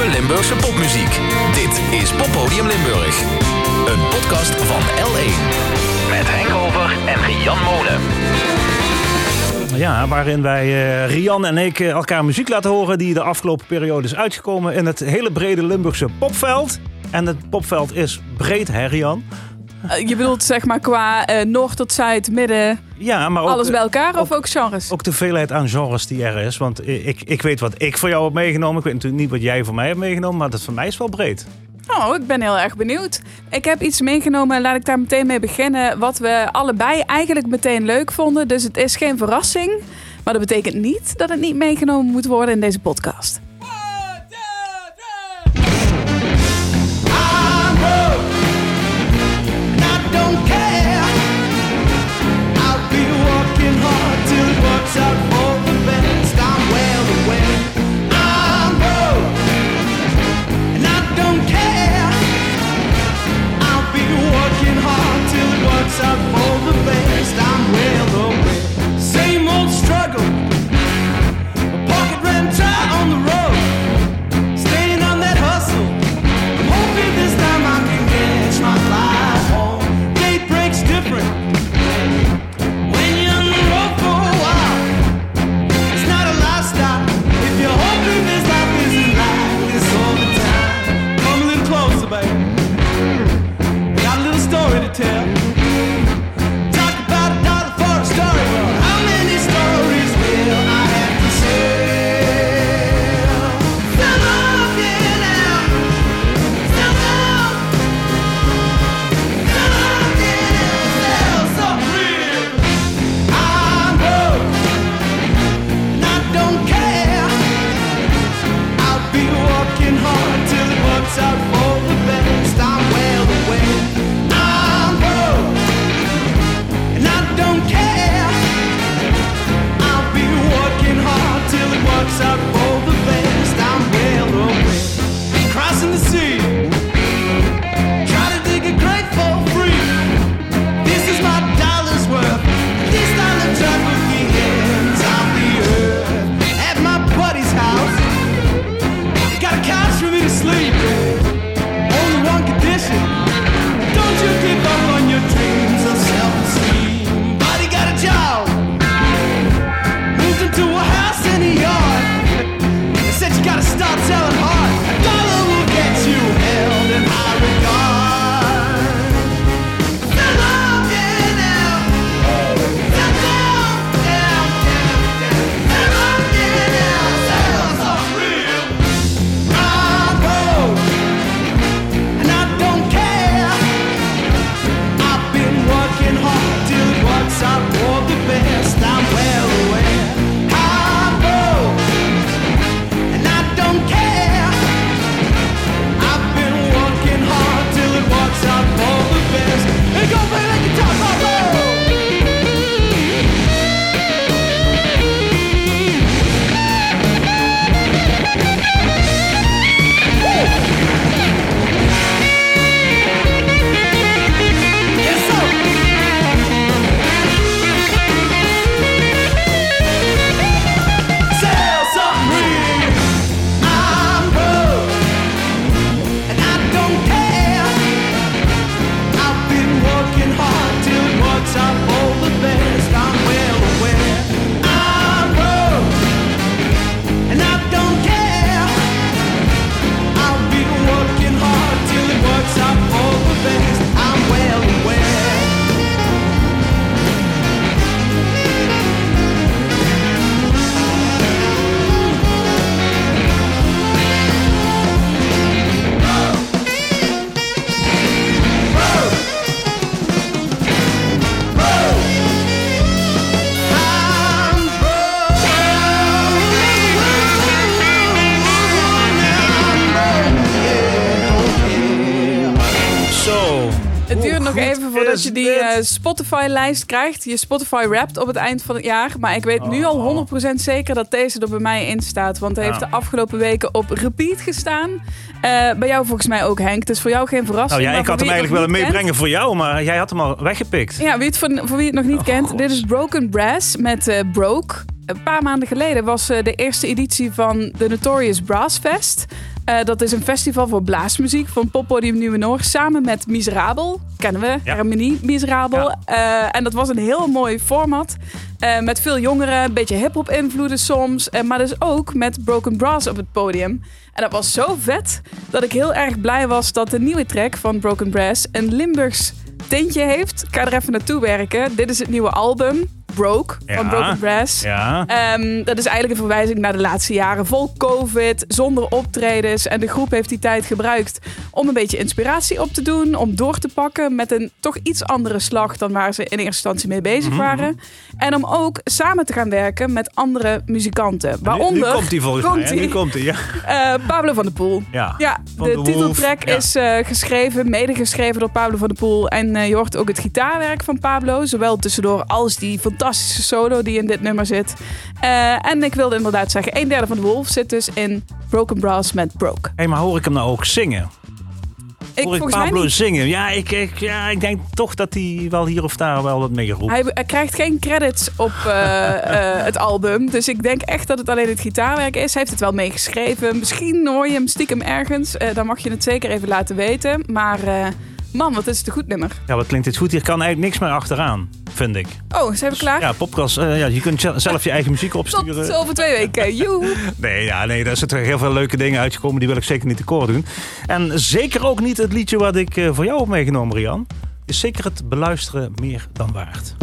nieuwe Limburgse popmuziek. Dit is Poppodium Limburg. Een podcast van L1. Met Henk Over en Rian Molen. Ja, waarin wij eh, Rian en ik eh, elkaar muziek laten horen die de afgelopen periode is uitgekomen in het hele brede Limburgse popveld. En het popveld is breed, hè Rian? Eh, je bedoelt zeg maar qua eh, noord tot zuid, midden, Ja, maar ook, alles bij elkaar of ook- ook genres? ook de veelheid aan genres die er is. Want ik, ik weet wat ik voor jou heb meegenomen. Ik weet natuurlijk niet wat jij voor mij hebt meegenomen, maar dat voor mij is wel breed. Oh, ik ben heel erg benieuwd. Ik heb iets meegenomen, laat ik daar meteen mee beginnen. Wat we allebei eigenlijk meteen leuk vonden. Dus het is geen verrassing. Maar dat betekent niet dat het niet meegenomen moet worden in deze podcast. Het duurt nog even voordat je die eh, Spotify-lijst krijgt. Je Spotify Wrapped op het eind van het jaar. Maar ik weet nu al 100% zeker dat deze er bij mij in staat. Want hij heeft de afgelopen weken op repeat gestaan. Eh, bij jou volgens mij ook, Henk. Het is voor jou geen verrassing. Nou ja, ik had hem eigenlijk willen meebrengen voor jou, maar jij had hem al weggepikt. Ja, wie het voor, voor wie het nog niet Oh, kent. God. Dit is Broken Brass met eh, Broke. Een paar maanden geleden was de eerste editie van de Notorious Brass Fest. Eh, dat is een festival voor blaasmuziek van Poppodium Nieuwe Noord. Samen met Miserabel. Kennen we, Ja. Hermenie Miserabel. Eh, en dat was een heel mooi format. Eh, met veel jongeren, een beetje hip-hop invloeden soms. Maar dus ook met Broken Brass op het podium. En dat was zo vet dat ik heel erg blij was dat de nieuwe track van Broken Brass een Limburgs tintje heeft. Ik ga er even naartoe werken. Dit is het nieuwe album, Broke, van. Broken Brass. Ja. Ehm, dat is eigenlijk een verwijzing naar de laatste jaren. Vol COVID, zonder optredens. En de groep heeft die tijd gebruikt om een beetje inspiratie op te doen. Om door te pakken met een toch iets andere slag dan waar ze in eerste instantie mee bezig Mhm. waren. En om ook samen te gaan werken met andere muzikanten. Waaronder nu, nu komt hij volgens mij. komt-ie. Nu komt hij, ja. eh, Pablo van der Poel. Ja. Ja, Van de, de titeltrack ja. is eh, geschreven, mede geschreven door Pablo van der Poel. En eh, je hoort ook het gitaarwerk van Pablo. Zowel tussendoor als die fantastische solo die in dit nummer zit. Eh, en ik wilde inderdaad zeggen, een derde van de Wolf zit dus in Broken Brass met Broke. Hey, maar hoor ik hem nou ook zingen? Ik, hoor ik Pablo zingen? Ja ik, ik, ja, ik denk toch dat hij wel hier of daar wel wat mee geroepen. Hij, hij krijgt geen credits op eh, eh, het album. Dus ik denk echt dat het alleen het gitaarwerk is. Hij heeft het wel meegeschreven. Misschien hoor je hem stiekem ergens. Eh, dan mag je het zeker even laten weten. Maar man, wat is het een goed nummer. Ja, wat klinkt dit goed? Hier kan eigenlijk niks meer achteraan, vind ik. Oh, zijn we klaar? Ja, podcast. eh, ja, je kunt zelf je eigen muziek Tot opsturen. over twee weken. Joe. Nee, ja, nee, daar zitten heel veel leuke dingen uitgekomen. Die wil ik zeker niet tekort doen. En zeker ook niet het liedje wat ik eh, voor jou heb meegenomen, Rian. Is zeker het beluisteren meer dan waard.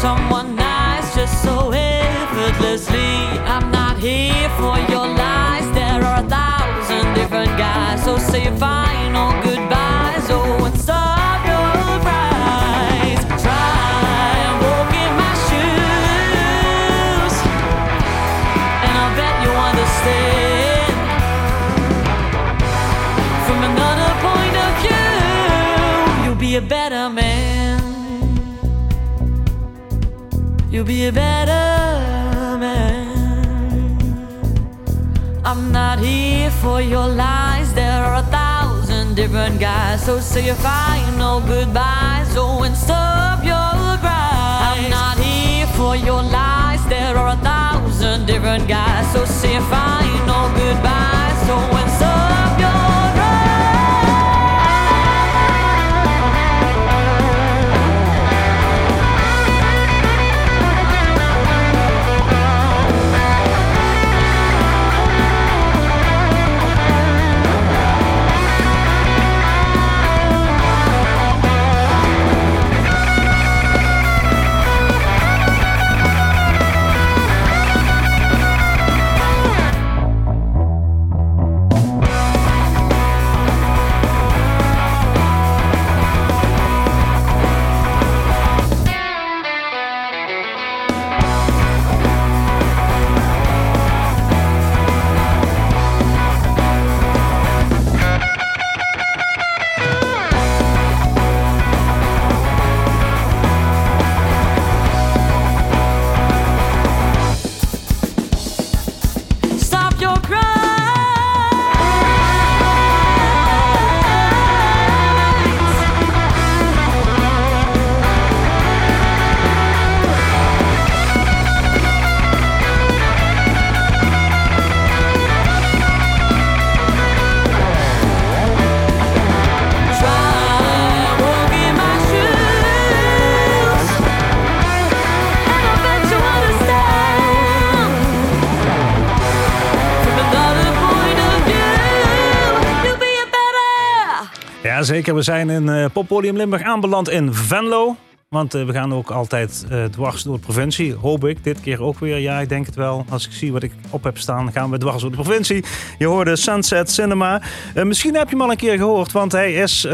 Someone nice, just so effortlessly. I'm not here for your lies. There are a thousand different guys, so say your final goodbyes. You'll be a better man. I'm not here for your lies. There are a thousand different guys. So say your final goodbyes. Oh, and stop your cries. I'm not here for your lies. There are a thousand different guys. So say your final goodbyes. Zeker. We zijn in eh Poppodium Limburg aanbeland in Venlo. Want eh, we gaan ook altijd eh, dwars door de provincie. Hoop ik. Dit keer ook weer. Ja, ik denk het wel. Als ik zie wat ik op heb staan, gaan we dwars door de provincie. Je hoorde Sunset Cinema. Misschien heb je hem al een keer gehoord, want hij is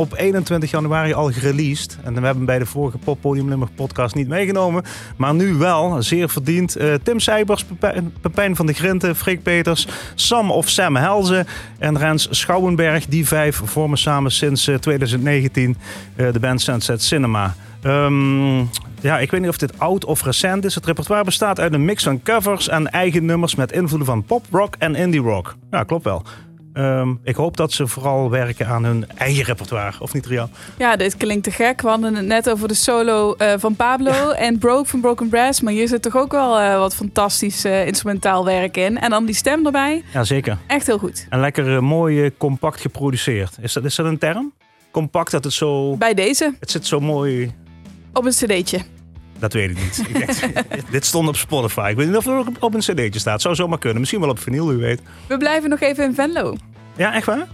op 21 januari al gereleased. En we hebben hem bij de vorige Poppodium Limburg podcast niet meegenomen. Maar nu wel. Zeer verdiend. Eh, Tim Seibers, Pepijn, van de Grinten, Freek Peters, Sam of Sam Helzen en Rens Schouwenberg. Die vijf vormen samen sinds eh, 2019 eh, de band Sunset Cinema. Ehm, ja, ik weet niet of dit oud of recent is. Het repertoire bestaat uit een mix van covers en eigen nummers met invloeden van pop, rock en indie rock. Ja, klopt wel. Ehm, ik hoop dat ze vooral werken aan hun eigen repertoire, of niet, Rian? Ja, dit klinkt te gek. We hadden het net over de solo eh, van Pablo en Broke van Broken Brass. Maar hier zit toch ook wel eh, wat fantastisch eh, instrumentaal werk in. En dan die stem erbij. Ja, zeker. Echt heel goed. En lekker mooi compact geproduceerd. Is dat, is dat een term? Compact, dat het zo... Bij deze, Het zit zo mooi... op een cd'tje. Dat weet ik niet. Ik denk, dit stond op Spotify. Ik weet niet of het ook op een cd'tje staat. Zou zomaar kunnen. Misschien wel op vinyl, u weet. We blijven nog even in Venlo. Ja, echt waar?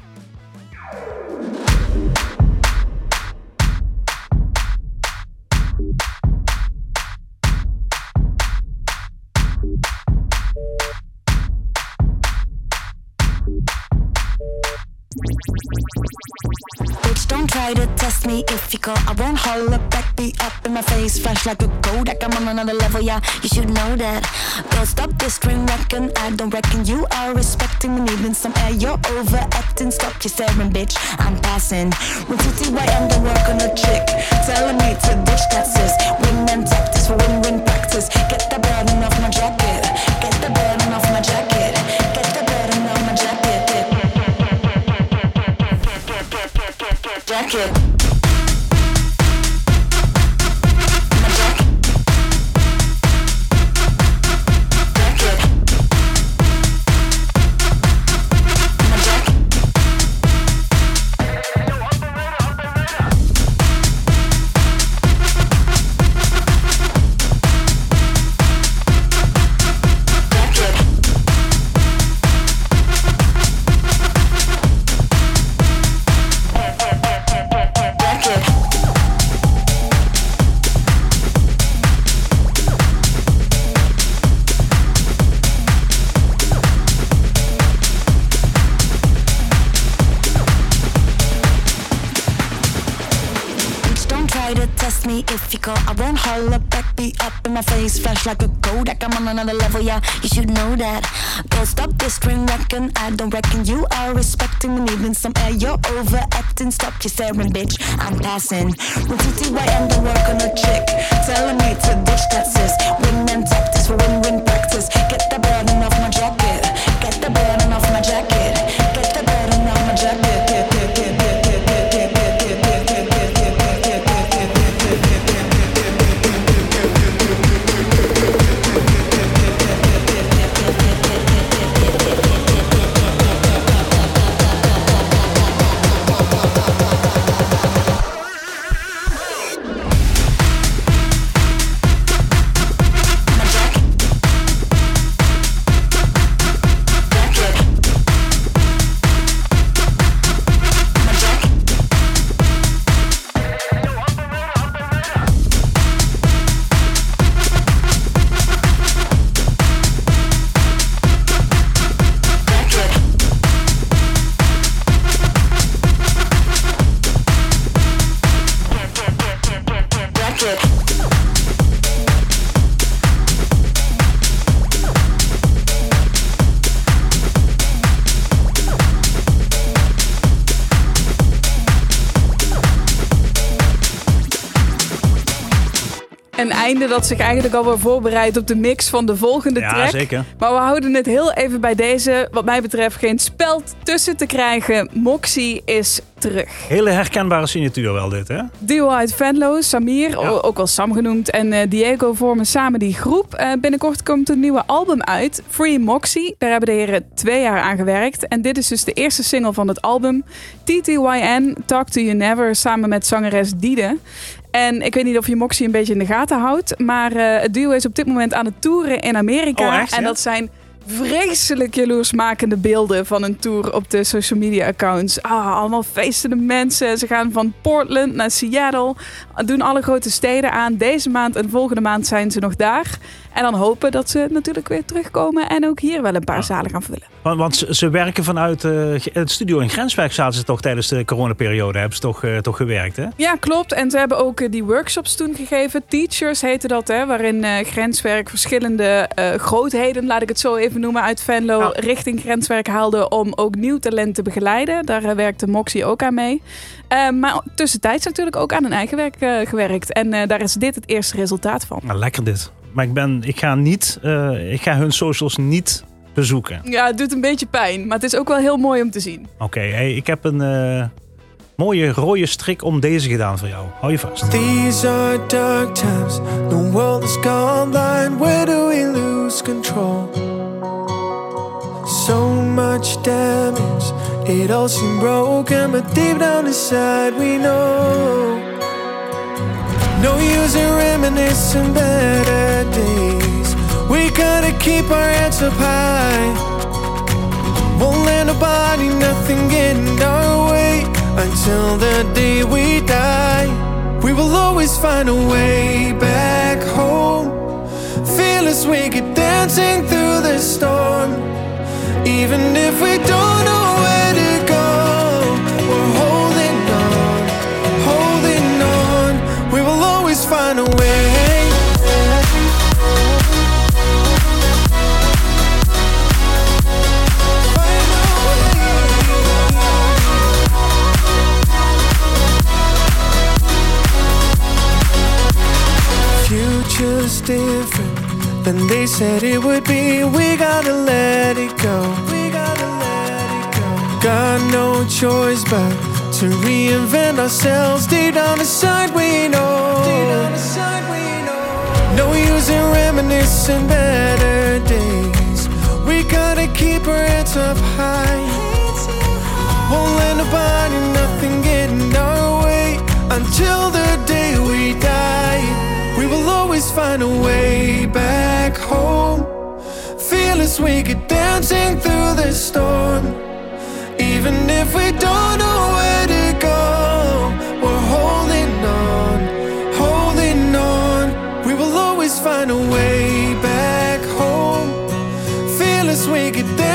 Bitch, don't try to test me if you call. I won't holler back, be up in my face, fresh like a Kodak. I'm on another level, yeah, you should know that. Girl, stop this string reckon. I don't reckon you are respecting me, needing some air. You're overacting, stop your staring, bitch. I'm passing. When TTYM don't work on a chick, telling me to ditch that sis. Wingman tactics for win-win practice. Get the burden off my jacket. it. Holler back, be up in my face, flash like a Kodak. I'm on another level, yeah, you should know that. Girl, stop this string reckon. I don't reckon you are respecting me, needing some air. You're overacting, stop your staring, bitch. I'm passing. When TTYM don't work on a chick, telling me to ditch that sis. Wingman tactics for win-win practice. Get the burden off einde dat zich eigenlijk alweer voorbereidt op de mix van de volgende Ja, track. zeker. Maar we houden het heel even bij deze. Wat mij betreft geen speld tussen te krijgen. Moxie is terug. Hele herkenbare signatuur wel dit, hè? Duo uit Venlo, Samir, Ja. ook wel Sam genoemd, en eh, Diego vormen samen die groep. Eh, binnenkort komt een nieuwe album uit, Free Moxie. Daar hebben de heren twee jaar aan gewerkt. En dit is dus de eerste single van het album. TTYN, Talk To You Never, samen met zangeres Diede. En ik weet niet of je Moxie een beetje in de gaten houdt. Maar eh, het duo is op dit moment aan het toeren in Amerika. Oh, echt, en dat zijn vreselijk jaloersmakende beelden van een tour op de social media accounts. Ah, allemaal feestende mensen. Ze gaan van Portland naar Seattle. Doen alle grote steden aan. Deze maand en volgende maand zijn ze nog daar. En dan hopen dat ze natuurlijk weer terugkomen en ook hier wel een paar zalen gaan vullen. Want, want ze, ze werken vanuit eh, het studio in Grenswijk zaten ze toch tijdens de coronaperiode. Hebben ze toch, eh, toch gewerkt, hè? Ja, klopt. En ze hebben ook eh, die workshops toen gegeven. Teachers heette dat, hè, waarin eh, grenswerk verschillende eh, grootheden, laat ik het zo even noemen, uit Venlo Ja. richting grenswerk haalde om ook nieuw talent te begeleiden. Daar werkte Moxie ook aan mee. Eh, maar tussentijds natuurlijk ook aan hun eigen werk eh, gewerkt. En eh, daar is dit het eerste resultaat van. Nou, lekker dit. Maar ik, ben, ik, ga niet, eh, ik ga hun socials niet bezoeken. Ja, het doet een beetje pijn, maar het is ook wel heel mooi om te zien. Oké, hey, ik heb een mooie rode strik om deze gedaan voor jou. Hou je vast. These are dark times. The world has gone blind. Where do we lose control? So much damage. It all seemed broken, but deep down inside we know. No use in reminiscing better days. We gotta keep our heads up high. Won't let nobody, nothing get in our way until the day we die. We will always find a way back home. Feel as we wicked, dancing through the storm. Even if we don't know different than they said it would be. We gotta let it go. We gotta let it go. Got no choice but to reinvent ourselves. Deep down inside, we know. Deep down inside, we know. No use in reminiscing better days. We gotta keep our heads up high. Won't let nobody, nothing get in our way until the day we die. We will always find a way back home. Fearless, wicked, dancing through the storm. Even if we don't know where to go, we're holding on, holding on. We will always find a way back home. Fearless, wicked, dancing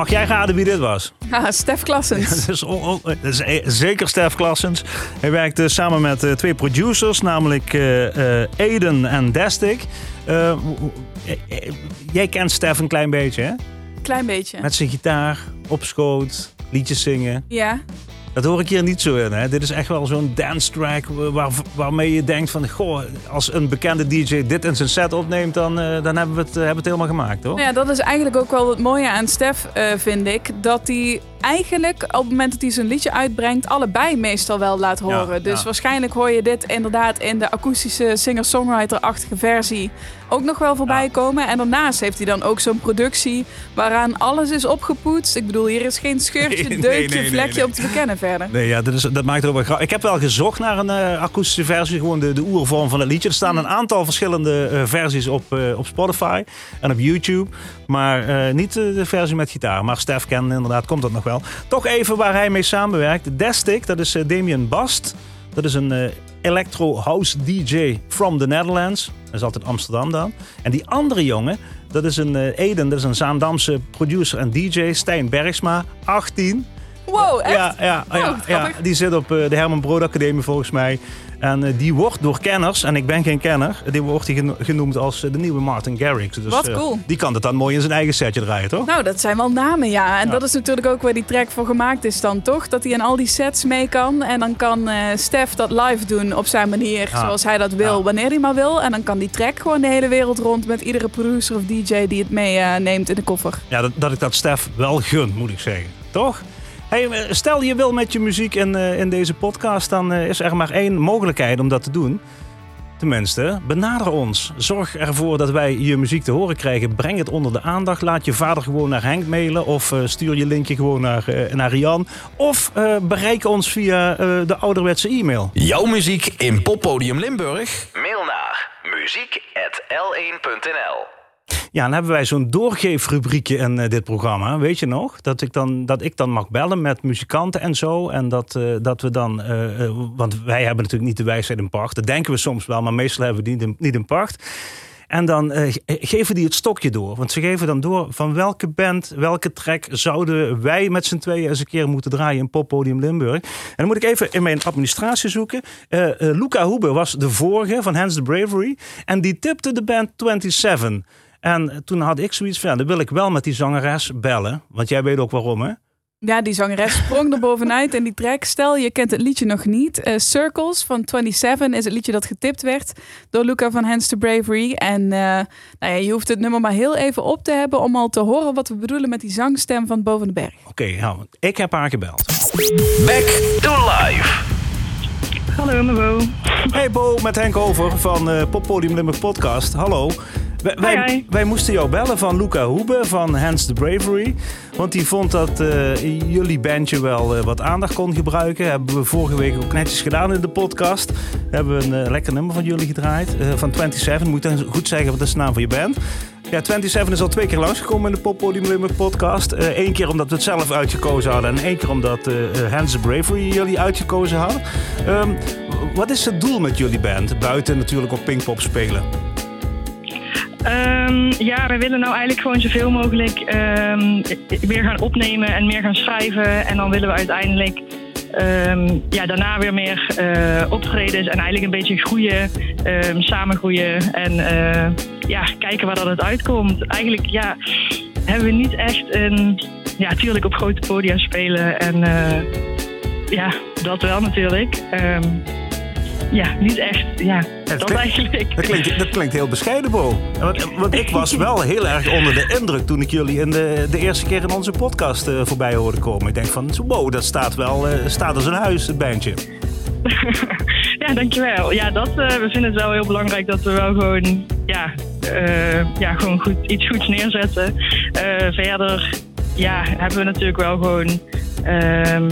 mag jij raden wie dit was? Ah, Stef Klassens. Dat is, on- on- dat is e- zeker Stef Klassens. Hij werkte samen met eh, twee producers, namelijk eh, eh, Aiden en. Eh, eh, eh, jij kent Stef een klein beetje, hè? Klein beetje. Met zijn gitaar, op schoot, liedjes zingen. Ja, Dat hoor ik hier niet zo in. Hè? Dit is echt wel zo'n dance track waar, waarmee je denkt van... Goh, als een bekende DJ dit in zijn set opneemt, dan, eh, dan hebben, we het, eh, hebben het helemaal gemaakt, hoor. Ja, dat is eigenlijk ook wel het mooie aan Stef, eh, vind ik. Dat hij eigenlijk op het moment dat hij zijn liedje uitbrengt, allebei meestal wel laat horen. Ja, dus ja. waarschijnlijk hoor je dit inderdaad in de akoestische singer-songwriter-achtige versie ook nog wel voorbij Ja. komen. En daarnaast heeft hij dan ook zo'n productie waaraan alles is opgepoetst. Ik bedoel, hier is geen scheurtje, Nee, deukje, nee, nee, vlekje om te bekennen verder. Nee, ja, dat, is, dat maakt het ook wel grappig. Ik heb wel gezocht naar een eh, akoestische versie, gewoon de, de oervorm van het liedje. Er staan een aantal verschillende eh, versies op, eh, op Spotify en op YouTube. Maar niet de versie met gitaar. Maar Stef kennen inderdaad, komt dat nog wel. Toch even waar hij mee samenwerkt. Destic, dat is eh, Damien Bast. Dat is een eh, electro house DJ from the Netherlands. Dat is altijd Amsterdam dan. En die andere jongen, Dat is een eh, Eden, dat is een Zaandamse producer en DJ. Stijn Bergsma, 18. Wow, echt? Ja, ja, Oh, ja, ja, die zit op de Herman Brood Academie volgens mij. En eh, die wordt door kenners, en ik ben geen kenner, die wordt die geno- genoemd als eh, de nieuwe Martin Garrix. Dus, Wat eh, cool. die kan het dan mooi in zijn eigen setje draaien, toch? Nou, dat zijn wel namen, ja. En Ja. dat is natuurlijk ook waar die track voor gemaakt is dan, toch? Dat hij in al die sets mee kan. En dan kan Stef dat live doen op zijn manier, Ja. zoals hij dat wil, Ja. wanneer hij maar wil. En dan kan die track gewoon de hele wereld rond met iedere producer of DJ die het meeneemt neemt in de koffer. Ja, dat, dat ik dat Stef wel gun, moet ik zeggen. Toch? Hey, eh, stel je wil met je muziek in, eh, in deze podcast, dan eh, is er maar één mogelijkheid om dat te doen. Tenminste, benader ons. Zorg ervoor dat wij je muziek te horen krijgen. Breng het onder de aandacht. Laat je vader gewoon naar Henk mailen. Of stuur je linkje gewoon naar, naar Rian. Of bereik ons via de ouderwetse e-mail. Jouw muziek in Poppodium Limburg? Mail naar muziek.l1.nl Ja, dan hebben wij zo'n doorgeefrubriekje in eh, dit programma. Weet je nog? Dat ik, dan, dat ik dan mag bellen met muzikanten en zo. En dat, eh, dat we dan... eh, want wij hebben natuurlijk niet de wijsheid in pacht. Dat denken we soms wel, maar meestal hebben we die niet niet in pacht. En dan ge- geven die het stokje door. Want ze geven dan door van welke band, welke track zouden wij met z'n tweeën eens een keer moeten draaien in Poppodium Limburg. En dan moet ik even in mijn administratie zoeken. Luca Hoebe was de vorige van Hans the Bravery. En die tipte de band 27. En toen had ik zoiets van, ja, dan wil ik wel met die zangeres bellen. Want jij weet ook waarom, hè? Ja, die zangeres sprong er bovenuit in die track. Stel, je kent het liedje nog niet. Eh, Circles van 27 is het liedje dat getipt werd door Luca van Hands to Bravery. En eh, nou ja, je hoeft het nummer maar heel even op te hebben om al te horen wat we bedoelen met die zangstem van Boven de Berg. Oké, nou, ik heb haar gebeld. Back to life. Hallo, Mabo. Hey Bo, met Henk Over van eh Poppodium Limburg Podcast. Hallo. Wij, wij, hi. wij moesten jou bellen van Luca Hoebe van Hans the Bravery. Want die vond dat eh, jullie bandje wel eh, wat aandacht kon gebruiken. Hebben we vorige week ook netjes gedaan in de podcast. Hebben we een eh, lekker nummer van jullie gedraaid. van 27, moet ik dan goed zeggen, wat is de naam van je band? Ja, 27 is al twee keer langsgekomen in de Poppodium Limburg podcast. Eén keer omdat we het zelf uitgekozen hadden. En één keer omdat Hans the Bravery jullie uitgekozen hadden. Ehm, wat is het doel met jullie band? Buiten natuurlijk op Pinkpop spelen. Ehm, ja, wij willen nou eigenlijk gewoon zoveel mogelijk ehm, weer gaan opnemen en meer gaan schrijven. En dan willen we uiteindelijk ehm, ja, daarna weer meer eh, optredens en eigenlijk een beetje groeien, samen groeien en eh, ja, kijken waar dat het uitkomt. Eigenlijk ja, hebben we niet echt een, ja, tuurlijk op grote podia spelen en eh, ja, dat wel natuurlijk. Ja, niet echt, ja, dat klinkt- eigenlijk. Dat klinkt, dat klinkt heel bescheiden, Bo. Want, want ik was wel heel erg onder de indruk toen ik jullie in de, de eerste keer in onze podcast eh, voorbij hoorde komen. Ik denk van, zo, Bo, dat staat wel eh, staat als een huis, het bandje. Ja, dankjewel. Ja, dat, eh, we vinden het wel heel belangrijk dat we wel gewoon, ja, eh, ja, gewoon goed, iets goeds neerzetten. Eh, verder ja, hebben we natuurlijk wel gewoon ehm,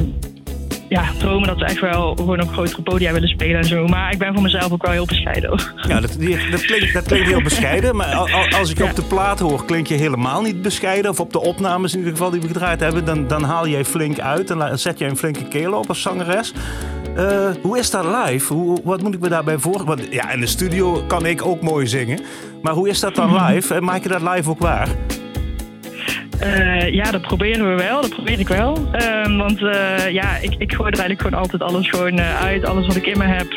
ja, dromen dat we echt wel gewoon op grotere podia willen spelen en zo. Maar ik ben voor mezelf ook wel heel bescheiden. hoor. Ja, dat, die- dat, klinkt, dat klinkt heel bescheiden. Maar al- al- als ik je op de plaat hoor, klink je helemaal niet bescheiden. Of op de opnames in ieder geval die we gedraaid hebben. Dan, dan haal jij flink uit en zet jij een flinke keel op als zangeres. Eh, hoe is dat live? Hoe, wat moet ik me daarbij voor? Want ja, in de studio kan ik ook mooi zingen. Maar hoe is dat dan live? En maak je dat live ook waar? Eh, ja, dat proberen we wel. Dat probeer ik wel. Ehm, want eh, ja, ik, ik gooi er eigenlijk gewoon altijd alles gewoon eh, uit. Alles wat ik in me heb,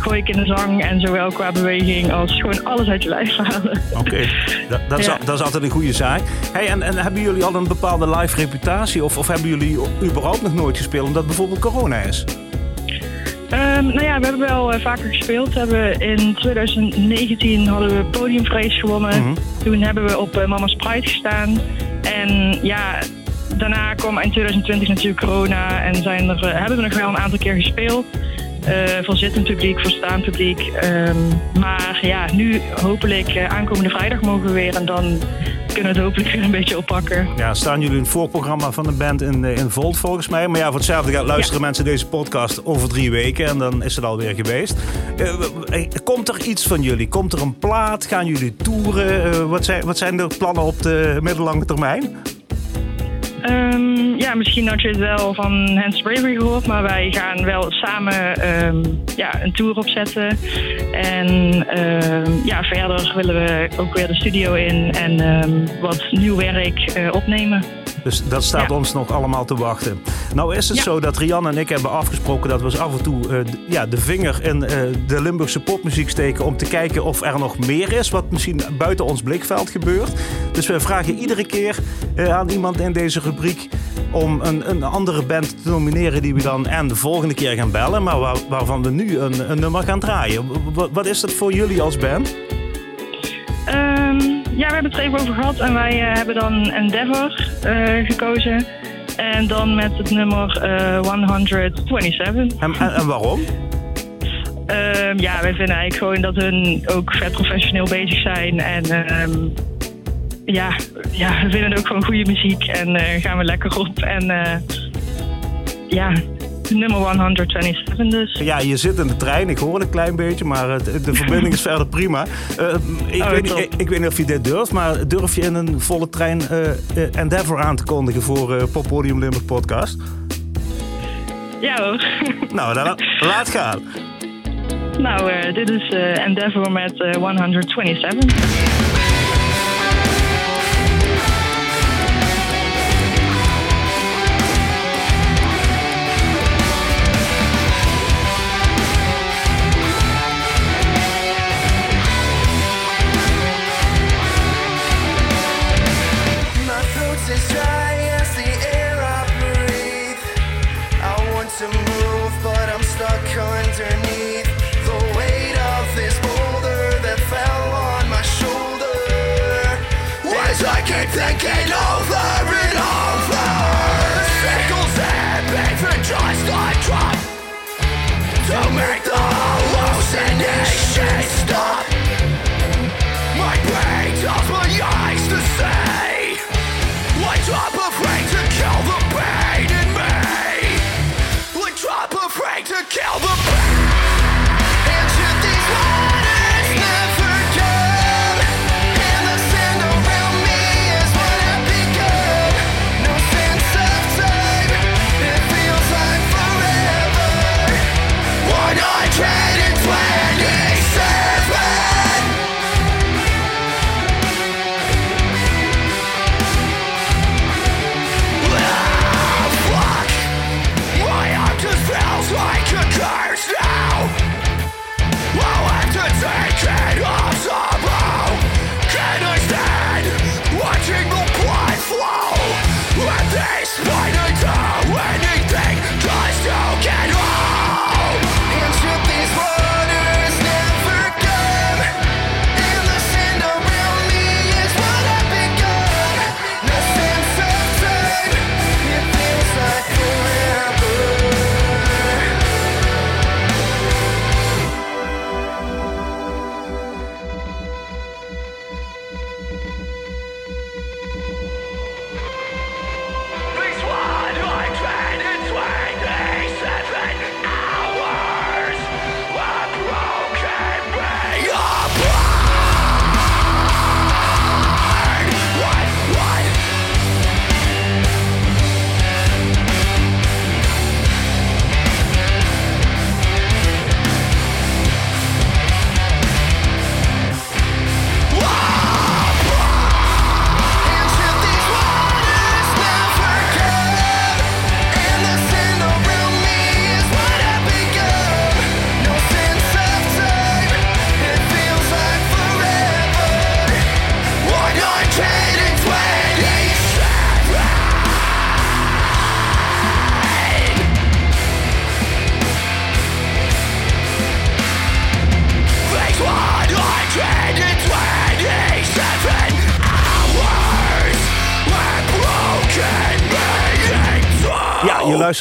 gooi ik in de zang. En zowel qua beweging als gewoon alles uit je lijf halen. Oké, dat, dat, Ja. dat is altijd een goede zaak. Hey, en, en hebben jullie al een bepaalde live reputatie? Of, of hebben jullie überhaupt nog nooit gespeeld omdat bijvoorbeeld corona is? Ehm, nou ja, we hebben wel eh, vaker gespeeld. We hebben in 2019 hadden we podiumvrees gewonnen. Mhm. Toen hebben we op eh, Mama's Pride gestaan. En ja, daarna kwam in 2020 natuurlijk corona. En zijn er, eh, hebben we nog wel een aantal keer gespeeld. Eh, voor zittend publiek, voor staand publiek. Ehm, maar ja, nu hopelijk eh, aankomende vrijdag mogen we weer. En dan kunnen we het hopelijk weer een beetje oppakken. Ja, staan jullie in het voorprogramma van de band in, eh, in Volt volgens mij. Maar ja, voor hetzelfde gaat luisteren mensen deze podcast over drie weken. En dan is het alweer geweest. Komt er iets van jullie? Komt er een plaat? Gaan jullie toeren? Wat, zijn, wat zijn de plannen op de middellange termijn? Ehm, ja, misschien had je het wel van Hans Bravery gehoord, maar wij gaan wel samen ehm, ja, een tour opzetten. En ehm, ja, verder willen we ook weer de studio in en wat nieuw werk eh, opnemen. Dus dat staat Ja. ons nog allemaal te wachten. Nou is het Ja. zo dat Rian en ik hebben afgesproken dat we eens af en toe eh, ja, de vinger in eh, de Limburgse popmuziek steken om te kijken of er nog meer is wat misschien buiten ons blikveld gebeurt. Dus we vragen iedere keer eh, aan iemand in deze rubriek om een, een andere band te nomineren die we dan en de volgende keer gaan bellen, maar waar- waarvan we nu een, een nummer gaan draaien. W- wat is dat voor jullie als band? Ja, we hebben het er even over gehad en wij eh, hebben dan Endeavor eh, gekozen. En dan met het nummer eh, 127. En, en, en waarom? Ehm, ja, wij vinden eigenlijk gewoon dat hun ook vet professioneel bezig zijn. En ehm, ja, ja, we vinden ook gewoon goede muziek en eh, gaan we lekker op. En eh, ja, nummer 127 dus. Ja, je zit in de trein, ik hoor het een klein beetje, maar de verbinding is verder prima. Eh, ik, Oh, weet, niet- ik, ik weet niet of je dit durft, maar durf je in een volle trein eh, eh, Endeavor aan te kondigen voor eh Poppodium Limburg podcast? Ja hoor. Nou, dan laat gaan. nou, dit is Endeavor met eh, 127. As I keep thinking over and over, the sickles and pavement just a drop to make the hallucination stop.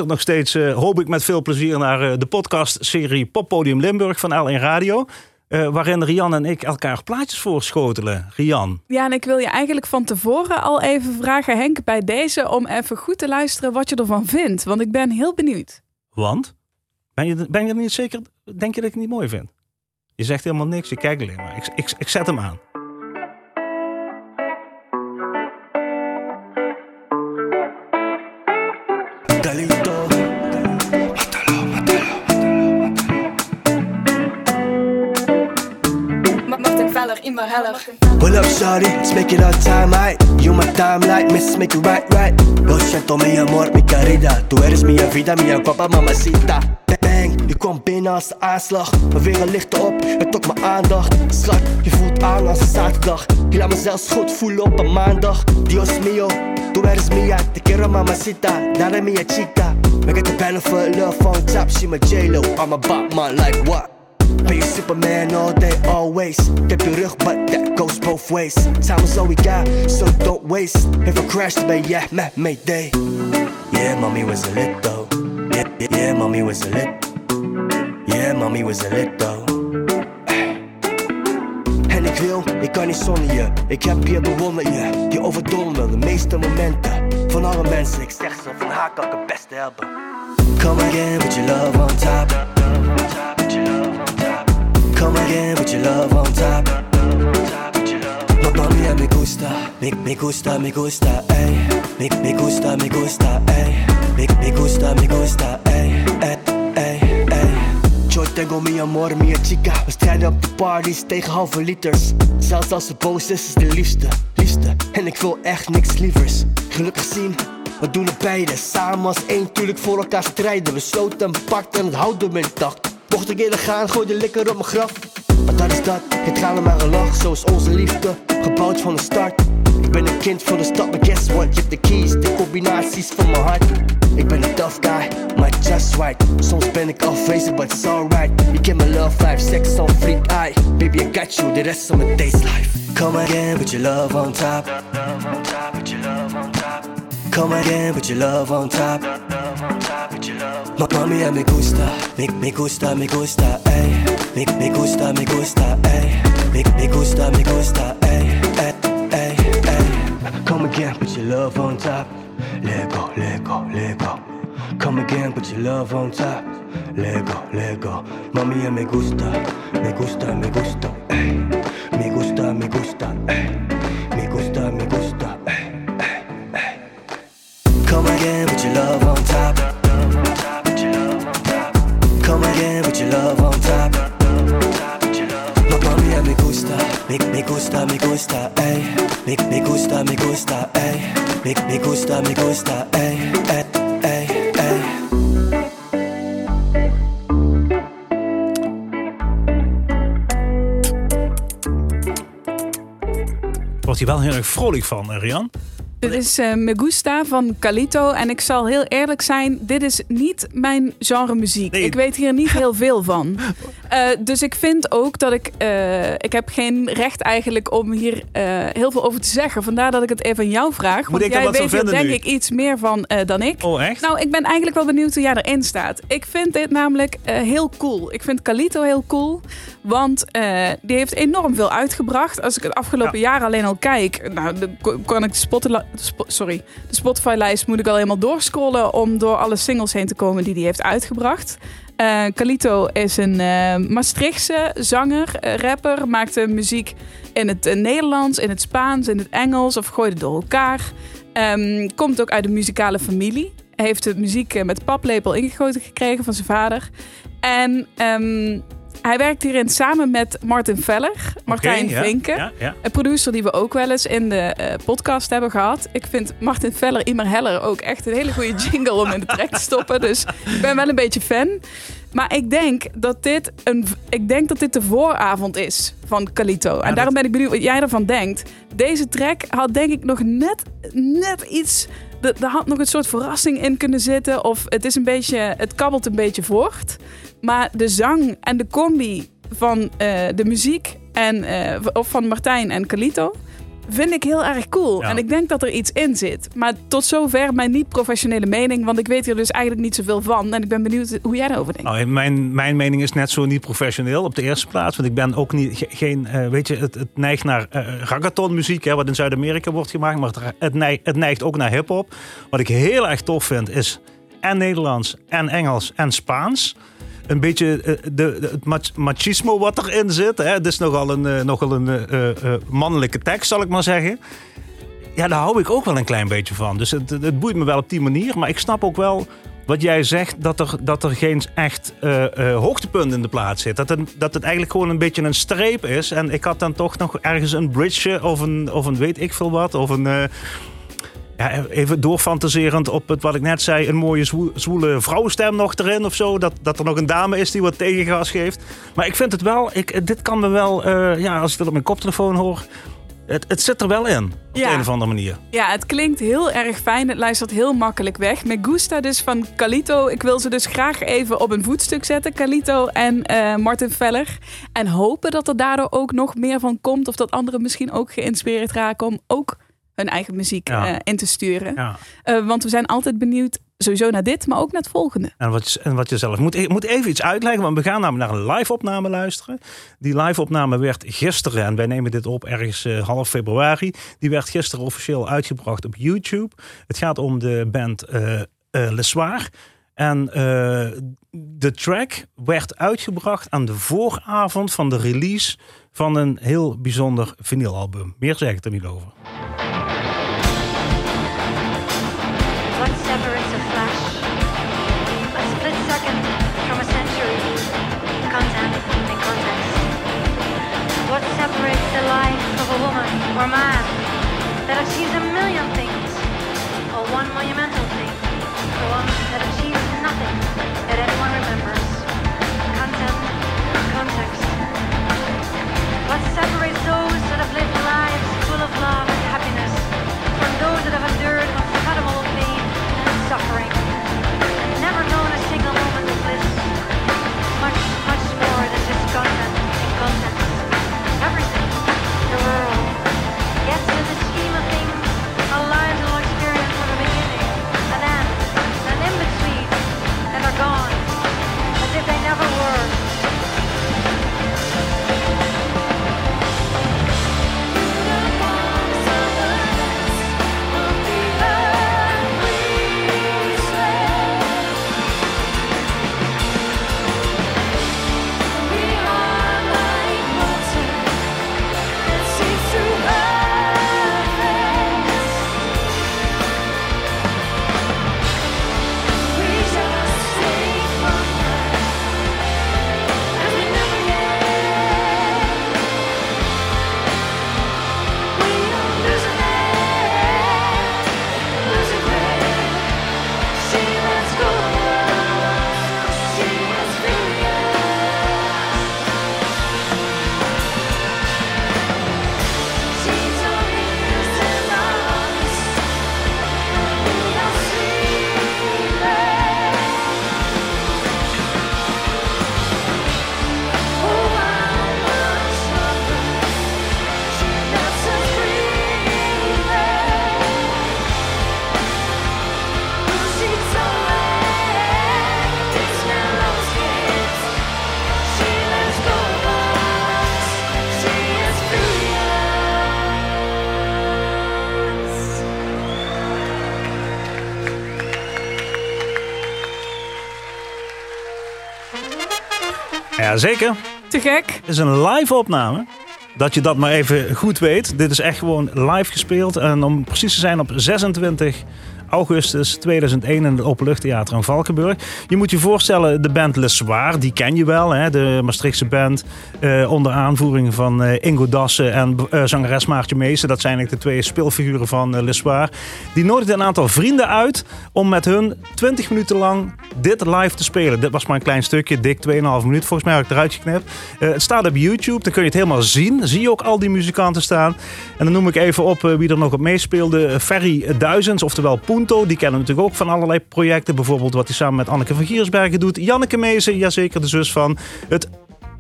Nog steeds, eh, hoop ik met veel plezier, naar eh, de podcastserie Poppodium Limburg van L1 Radio. eh, waarin Rian en ik elkaar plaatjes voorschotelen. Rian, Ja, en ik wil je eigenlijk van tevoren al even vragen, Henk, bij deze om even goed te luisteren wat je ervan vindt. Want ik ben heel benieuwd. want? Ben je, ben je er niet zeker? Denk je dat ik het niet mooi vind? Je zegt helemaal niks, je kijkt alleen maar. Ik, ik, ik zet hem aan. Immer heller. Pull up, shawty, let's make it on time, aight. You my time like miss, make it right, right. Lo siento, mi amor, mi querida. Tu eres mi vida, mi guapa mamacita. Bang, je kwam binnen als de aanslag. Maar weer een lichte op, het trok mijn aandacht. Schat, je voelt aan als een zaterdag. Je laat me zelfs goed voelen op een maandag. Dios mio, tu eres mia. Te quiero mamacita, dale mia chica. We get the benefit, love on top. She my J-Lo, I'm a Batman, like what? Je Superman all day, always? Heb je rug, but that goes both ways. Time is all we got, so don't waste. If I crash, ben jij met Mayday. Yeah, mommy was a lit though. Yeah, yeah, yeah, mommy was a lit. Yeah, mommy was a lit though. En ik wil, ik kan niet zonder je. Ik heb je bewonder je. Je overdonderde de meeste momenten. Van alle mensen, ik zeg ze van haar kan ik het beste hebben. Come again with your love on top. Come again with your love on top. Mamma mia, me gusta, me, me gusta, me gusta, ey. Me, me gusta, me gusta, ey. Me, me gusta, me gusta, ey, ey, ey, ey. Yo tengo mi amor, mi chica. We strijden op de parties tegen halve liters. Zelfs als ze boos is, is de liefste, liefste. En ik wil echt niks lievers. Gelukkig zien, we doen het beide. Samen als één, tuurlijk voor elkaar strijden. We sloten en pakten en houden me intact. Mocht ik eerder gaan, gooi de likker op mijn graf. Maar dat is dat, geen tranen maar een lach. Zo is onze liefde, gebouwd van de start. Ik ben een kind van de stad, maar guess what? Je hebt de keys, de combinaties van mijn hart. Ik ben een tough guy, maar just right. Soms ben ik afwezig, but it's alright. Je kent mijn love life, sex on fleek eye. Baby, I got you, the rest of my day's life. Come again with your love on top. Come again with your love on top. Mamma mia, me gusta, me, me gusta, me gusta, eh. ey. Me, me gusta, me gusta, eh. ey. Me, me gusta, me gusta, ey, ey, ey, ey. Come again, put your love on top. Let go, let go, let go. Come again, put your love on top. Let go, let go. Mamma mia, me gusta, me gusta, me gusta, ey. Me gusta, me gusta, ey. Me gusta, me gusta, me, me gusta, me gusta, ey. Me, me gusta, me gusta, ey. Me, me gusta, me gusta, ey, ey, ey, ey. Wordt hij wel heel erg vrolijk van, eh, Rian? Dit is eh, Me Gusta van Calito. En ik zal heel eerlijk zijn, dit is niet mijn genre muziek. Nee. Ik weet hier niet heel veel van. Eh, dus ik vind ook dat ik... eh, ik heb geen recht eigenlijk om hier eh, heel veel over te zeggen. Vandaar dat ik het even aan jou vraag. Moet want ik jij weet er vinden denk nu? ik iets meer van dan ik. Oh, echt? Nou, ik ben eigenlijk wel benieuwd hoe jij erin staat. Ik vind dit namelijk heel cool. Ik vind Calito heel cool. Want die heeft enorm veel uitgebracht. Als ik het afgelopen jaar alleen al kijk... Nou, dan kan ik de, Spotify- Spo- sorry, de Spotify-lijst moet ik al helemaal doorscrollen... om door alle singles heen te komen die hij heeft uitgebracht. Calito is een eh, Maastrichtse zanger, eh, rapper. Maakte muziek in het Nederlands, in het Spaans, in het Engels... of gooide door elkaar. Ehm, komt ook uit een muzikale familie. Heeft de muziek met paplepel ingegoten gekregen van zijn vader. En ehm, hij werkt hierin samen met Martin Veller, Martijn Vinken. Ja, ja. Een producer die we ook wel eens in de eh, podcast hebben gehad. Ik vind Martin Veller, Immer Heller ook echt een hele goede jingle om in de track te stoppen. Dus ik ben wel een beetje fan. Maar ik denk dat dit, een, ik denk dat dit de vooravond is van Calito. En daarom ben ik benieuwd wat jij ervan denkt. Deze track had denk ik nog net, net iets... Er had nog een soort verrassing in kunnen zitten. Of het is een beetje, het kabbelt een beetje voort. Maar de zang en de combi van eh, de muziek en, eh, of van Martijn en Calito vind ik heel erg cool. Ja. En ik denk dat er iets in zit. Maar tot zover mijn niet-professionele mening. Want ik weet hier dus eigenlijk niet zoveel van. En ik ben benieuwd hoe jij daarover denkt. Nou, mijn, mijn mening is net zo niet professioneel op de eerste plaats. Want ik ben ook niet, ge- geen, eh, weet je, het, het neigt naar eh reggaeton muziek, hè, wat in Zuid-Amerika wordt gemaakt. Maar het, het, neigt, het neigt ook naar hip-hop. Wat ik heel erg tof vind is en Nederlands en Engels en Spaans. Een beetje eh, de, het mach- machismo wat erin zit. Hè. Het is nogal een, eh, nogal een eh, mannelijke tekst, zal ik maar zeggen. Ja, daar hou ik ook wel een klein beetje van. Dus het, het boeit me wel op die manier. Maar ik snap ook wel wat jij zegt, dat er, dat er geen echt hoogtepunt in de plaat zit. Dat het, dat het eigenlijk gewoon een beetje een streep is. En ik had dan toch nog ergens een bridge of een, of een weet ik veel wat. Of een... ja, even doorfantaserend op het wat ik net zei, een mooie zwoe- zwoele vrouwenstem nog erin of zo. Dat, dat er nog een dame is die wat tegengas geeft. Maar ik vind het wel, ik, dit kan me wel, eh, ja, als ik dat op mijn koptelefoon hoor, het, het zit er wel in. Op Ja. een of andere manier. Ja, het klinkt heel erg fijn. Het luistert heel makkelijk weg. Me gusta dus van Calito. Ik wil ze dus graag even op een voetstuk zetten. Calito en eh, Martin Veller. En hopen dat er daardoor ook nog meer van komt. Of dat anderen misschien ook geïnspireerd raken om ook hun eigen muziek Ja. eh, in te sturen. Ja. Eh, want we zijn altijd benieuwd, sowieso naar dit, maar ook naar het volgende. En wat, je- en wat je zelf moet. Ik moet even iets uitleggen, want we gaan namelijk naar een live-opname luisteren. Die live-opname werd gisteren, en wij nemen dit op ergens eh, half februari. Die werd gisteren officieel uitgebracht op YouTube. Het gaat om de band eh Le Soir. En de track werd uitgebracht aan de vooravond van de release van een heel bijzonder vinylalbum. Meer zeg ik er niet over. Zeker. Te gek. Het is een live opname. Dat je dat maar even goed weet. Dit is echt gewoon live gespeeld. En om precies te zijn op 26 augustus 2001 in het Openluchttheater in Valkenburg. Je moet je voorstellen, de band Le Soir, die ken je wel. Hè? De Maastrichtse band eh, onder aanvoering van eh, Ingo Dassen en eh, zangeres Maartje Meester. Dat zijn eigenlijk de twee speelfiguren van eh, Le Soir. Die nodigden een aantal vrienden uit om met hun 20 minuten lang dit live te spelen. Dit was maar een klein stukje, dik 2,5 minuut. Volgens mij heb ik eruit geknipt. Het staat op YouTube, dan kun je het helemaal zien. Zie je ook al die muzikanten staan. En dan noem ik even op wie er nog op meespeelde. Ferry Duizends, oftewel Die kennen natuurlijk ook van allerlei projecten. Bijvoorbeeld wat hij samen met Anneke van Giersbergen doet. Janneke Meesen, jazeker de zus van het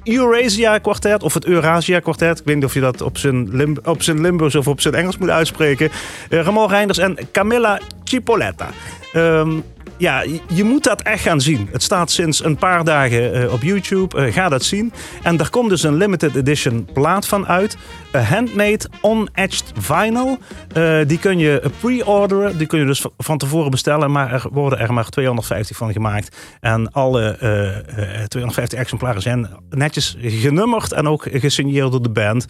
Eurasia kwartet of het Eurasia kwartet. Ik weet niet of je dat op zijn, Lim op Limburgs of op zijn Engels moet uitspreken. Eh, Ramon Reinders en Camilla Cipoletta. Ehm, ja, je- moet dat echt gaan zien. Het staat sinds een paar dagen eh, op YouTube. Eh, ga dat zien. En daar komt dus een limited edition plaat van uit. Een handmade on-etched vinyl. Eh, die kun je pre-orderen. Die kun je dus van tevoren bestellen. Maar er worden er maar 250 van gemaakt. En alle eh, eh, 250 exemplaren zijn netjes genummerd. En ook gesigneerd door de band.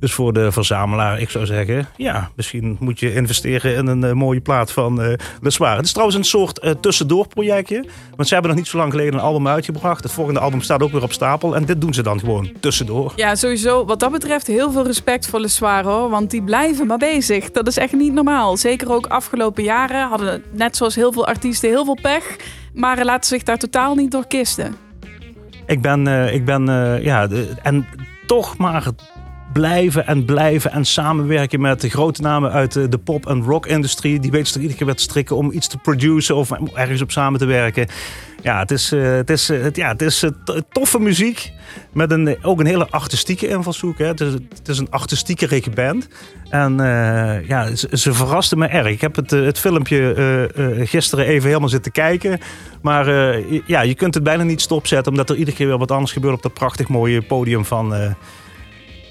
Dus voor de verzamelaar, ik zou zeggen... Ja, misschien moet je investeren in een mooie plaat van eh Le. Het is trouwens een soort tussendoor projectje. Want ze hebben nog niet zo lang geleden een album uitgebracht. Het volgende album staat ook weer op stapel. En dit doen ze dan gewoon tussendoor. Ja, sowieso. Wat dat betreft heel veel respect voor Le Soir, hoor. Want die blijven maar bezig. Dat is echt niet normaal. Zeker ook afgelopen jaren hadden net zoals heel veel artiesten heel veel pech. Maar laten zich daar totaal niet door kisten. Ik ben, eh, ik ben eh, ja, de- en toch maar blijven en blijven en samenwerken met de grote namen uit de, de pop- en rock-industrie. Die weten zich iedere keer te strikken om iets te produceren of ergens op samen te werken. Ja, het is, eh, het is, eh, het, ja, het is eh, to- toffe muziek met een, eh, ook een hele artistieke invalshoek. Hè. Het, is, het is een artistieke band. En eh, ja, ze, ze verrasten me erg. Ik heb het, eh, het filmpje eh, eh, gisteren even helemaal zitten kijken. Maar eh, ja, je kunt het bijna niet stopzetten, omdat er iedere keer weer wat anders gebeurt op dat prachtig mooie podium van eh,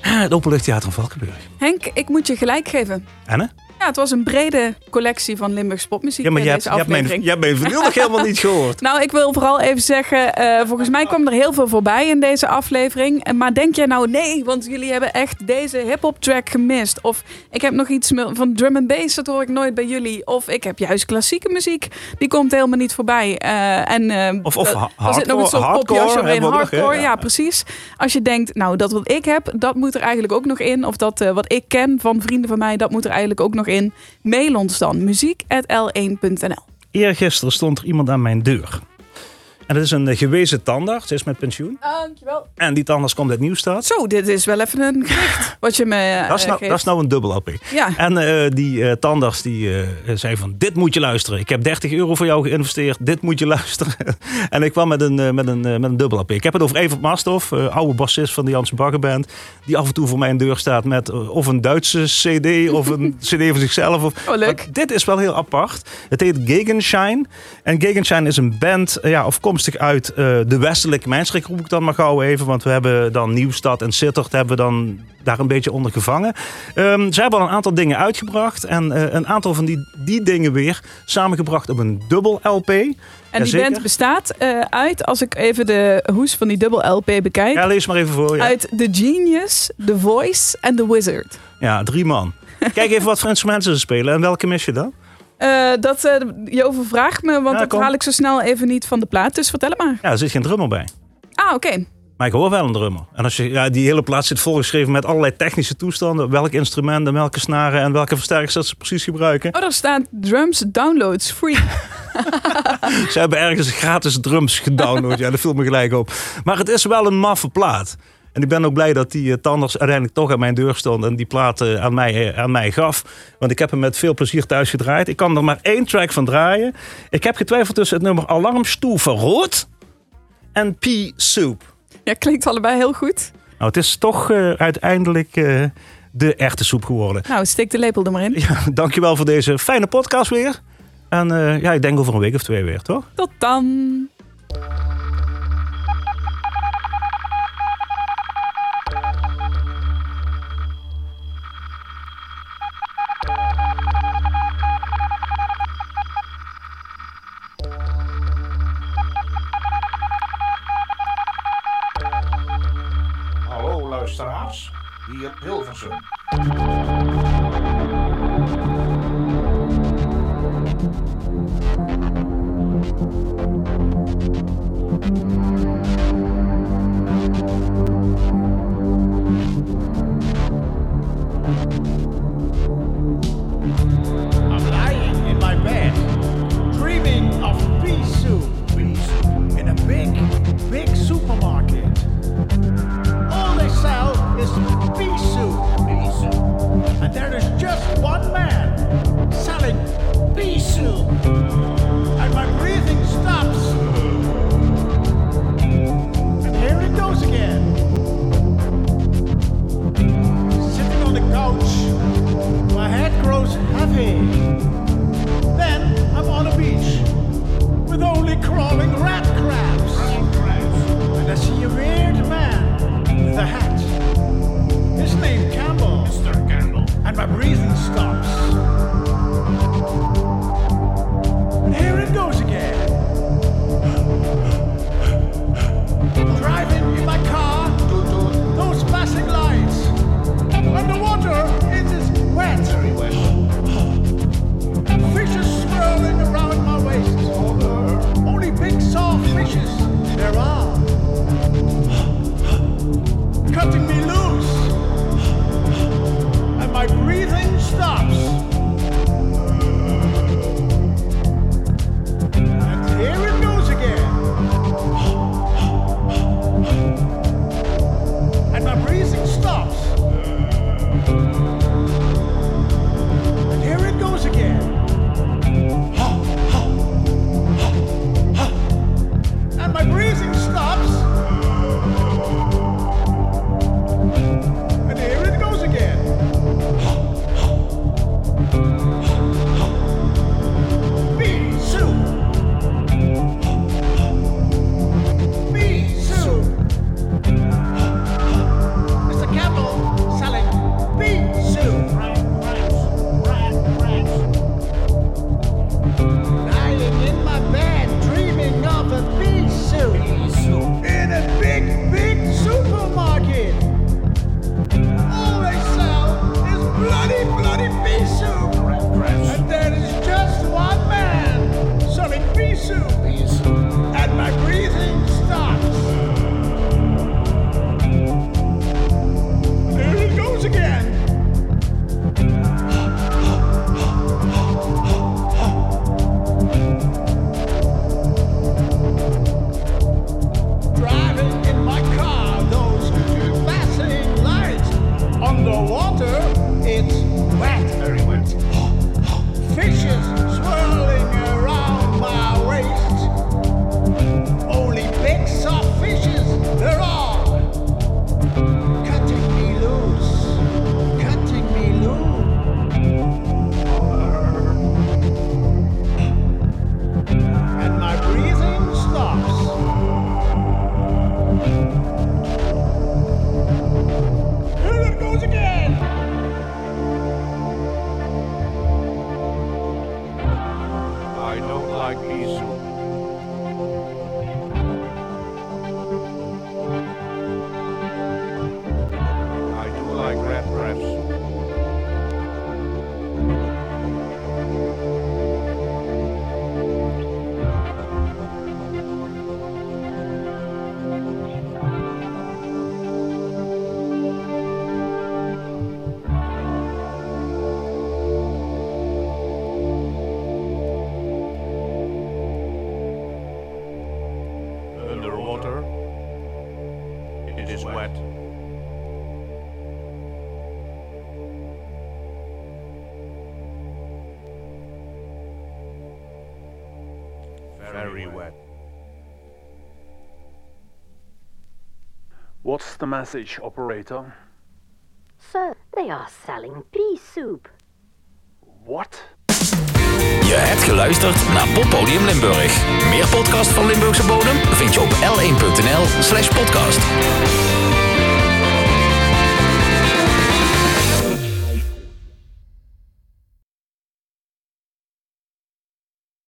het Openluchttheater in Valkenburg. Henk, ik moet je gelijk geven. En hè? Ja, het was een brede collectie van Limburgs popmuziek Ja, maar in je hebt, hebt mijn, hebt nog helemaal niet gehoord. Nou, ik wil vooral even zeggen, eh, volgens mij kwam er heel veel voorbij in deze aflevering. En- Maar denk jij nou nee, want jullie hebben echt deze hip-hop track gemist? Of ik heb nog iets van drum and bass, dat hoor ik nooit bij jullie. Of ik heb juist klassieke muziek, die komt helemaal niet voorbij. Eh, en, eh, Of- of eh, ha- er zit nog hardcore- een soort hardcore popjasje nog, hè? hardcore, Ja. ja, precies. Als je denkt, nou, dat wat ik heb, dat moet er eigenlijk ook nog in. Of dat eh, wat ik ken van vrienden van mij, dat moet er eigenlijk ook nog in. Mail ons dan, muziek.l1.nl. Eergisteren stond er iemand aan mijn deur. En dat is een eh, gewezen tandarts, ze is met pensioen. Dankjewel. En die tandarts komt uit Nieuwstad. Zo, dit is wel even een wat je me eh, Dat is, nou, geeft. dat is nou een dubbel LP. Ja. En eh, die eh, tandarts die zei van, dit moet je luisteren. Ik heb 30 euro voor jou geïnvesteerd, dit moet je luisteren. en ik kwam met een, met een, met een dubbel LP. Ik heb het over Evert Masthoff, eh, oude bassist van de Jansen Baggerband. Die af en toe voor mijn deur staat met of een Duitse cd of een cd van zichzelf. Of, Oh, leuk. Dit is wel heel apart. Het heet Gegenshine. En Gegenshine is een band ja, afkomstig uit eh, de westelijke mijnstreek, roep ik dan maar gauw even. Want we hebben dan Nieuwstad en Sittard hebben we dan daar een beetje onder gevangen. Ehm, ze hebben al een aantal dingen uitgebracht. En eh, een aantal van die, die dingen weer samengebracht op een dubbel LP. En die band bestaat eh, uit, als ik even de hoes van die dubbel LP bekijk, Ja, lees maar even voor. Ja, uit The Genius, The Voice en The Wizard. ja drie man. Kijk even wat voor instrumenten ze spelen. En welke mis je dan? Eh, dat, eh, je overvraagt me, want Ja, dat haal ik zo snel even niet van de plaat. Dus vertel het maar. Ja, er zit geen drummer bij. Ah, oké. Maar ik hoor wel een drummer. En als je, ja, die hele plaat zit volgeschreven met allerlei technische toestanden. Welk instrument en welke snaren en welke versterkers dat ze precies gebruiken. Oh, daar staat drums downloads free. Ze hebben ergens gratis drums gedownload. Ja, dat viel me gelijk op. Maar het is wel een maffe plaat. En ik ben ook blij dat die eh, Tanders uiteindelijk toch aan mijn deur stond. En die plaat eh, aan, mij, eh, aan mij gaf. Want ik heb hem met veel plezier thuis gedraaid. Ik kan er maar één track van draaien. Ik heb getwijfeld tussen het nummer Alarmstufe Rood en Pea Soup. Ja, klinkt allebei heel goed. Nou, het is toch uiteindelijk de echte soep geworden. Nou, steek de lepel er maar in. Ja, dankjewel voor deze fijne podcast weer. En ja, ik denk over een week of twee weer, toch? Tot dan. Hier Hilversum. I'm there is just one man selling pea soup, and my breathing stops. And here it goes again. Sitting on the couch, my head grows heavy. Then I'm on a beach with only crawling rat crabs, and I see a weird man with a hat. and my breathing stops. The message, operator? Sir, they are selling pea soup. What? Je hebt geluisterd naar Poppodium Limburg. Meer podcast van Limburgse bodem vind je op l1.nl slash podcast.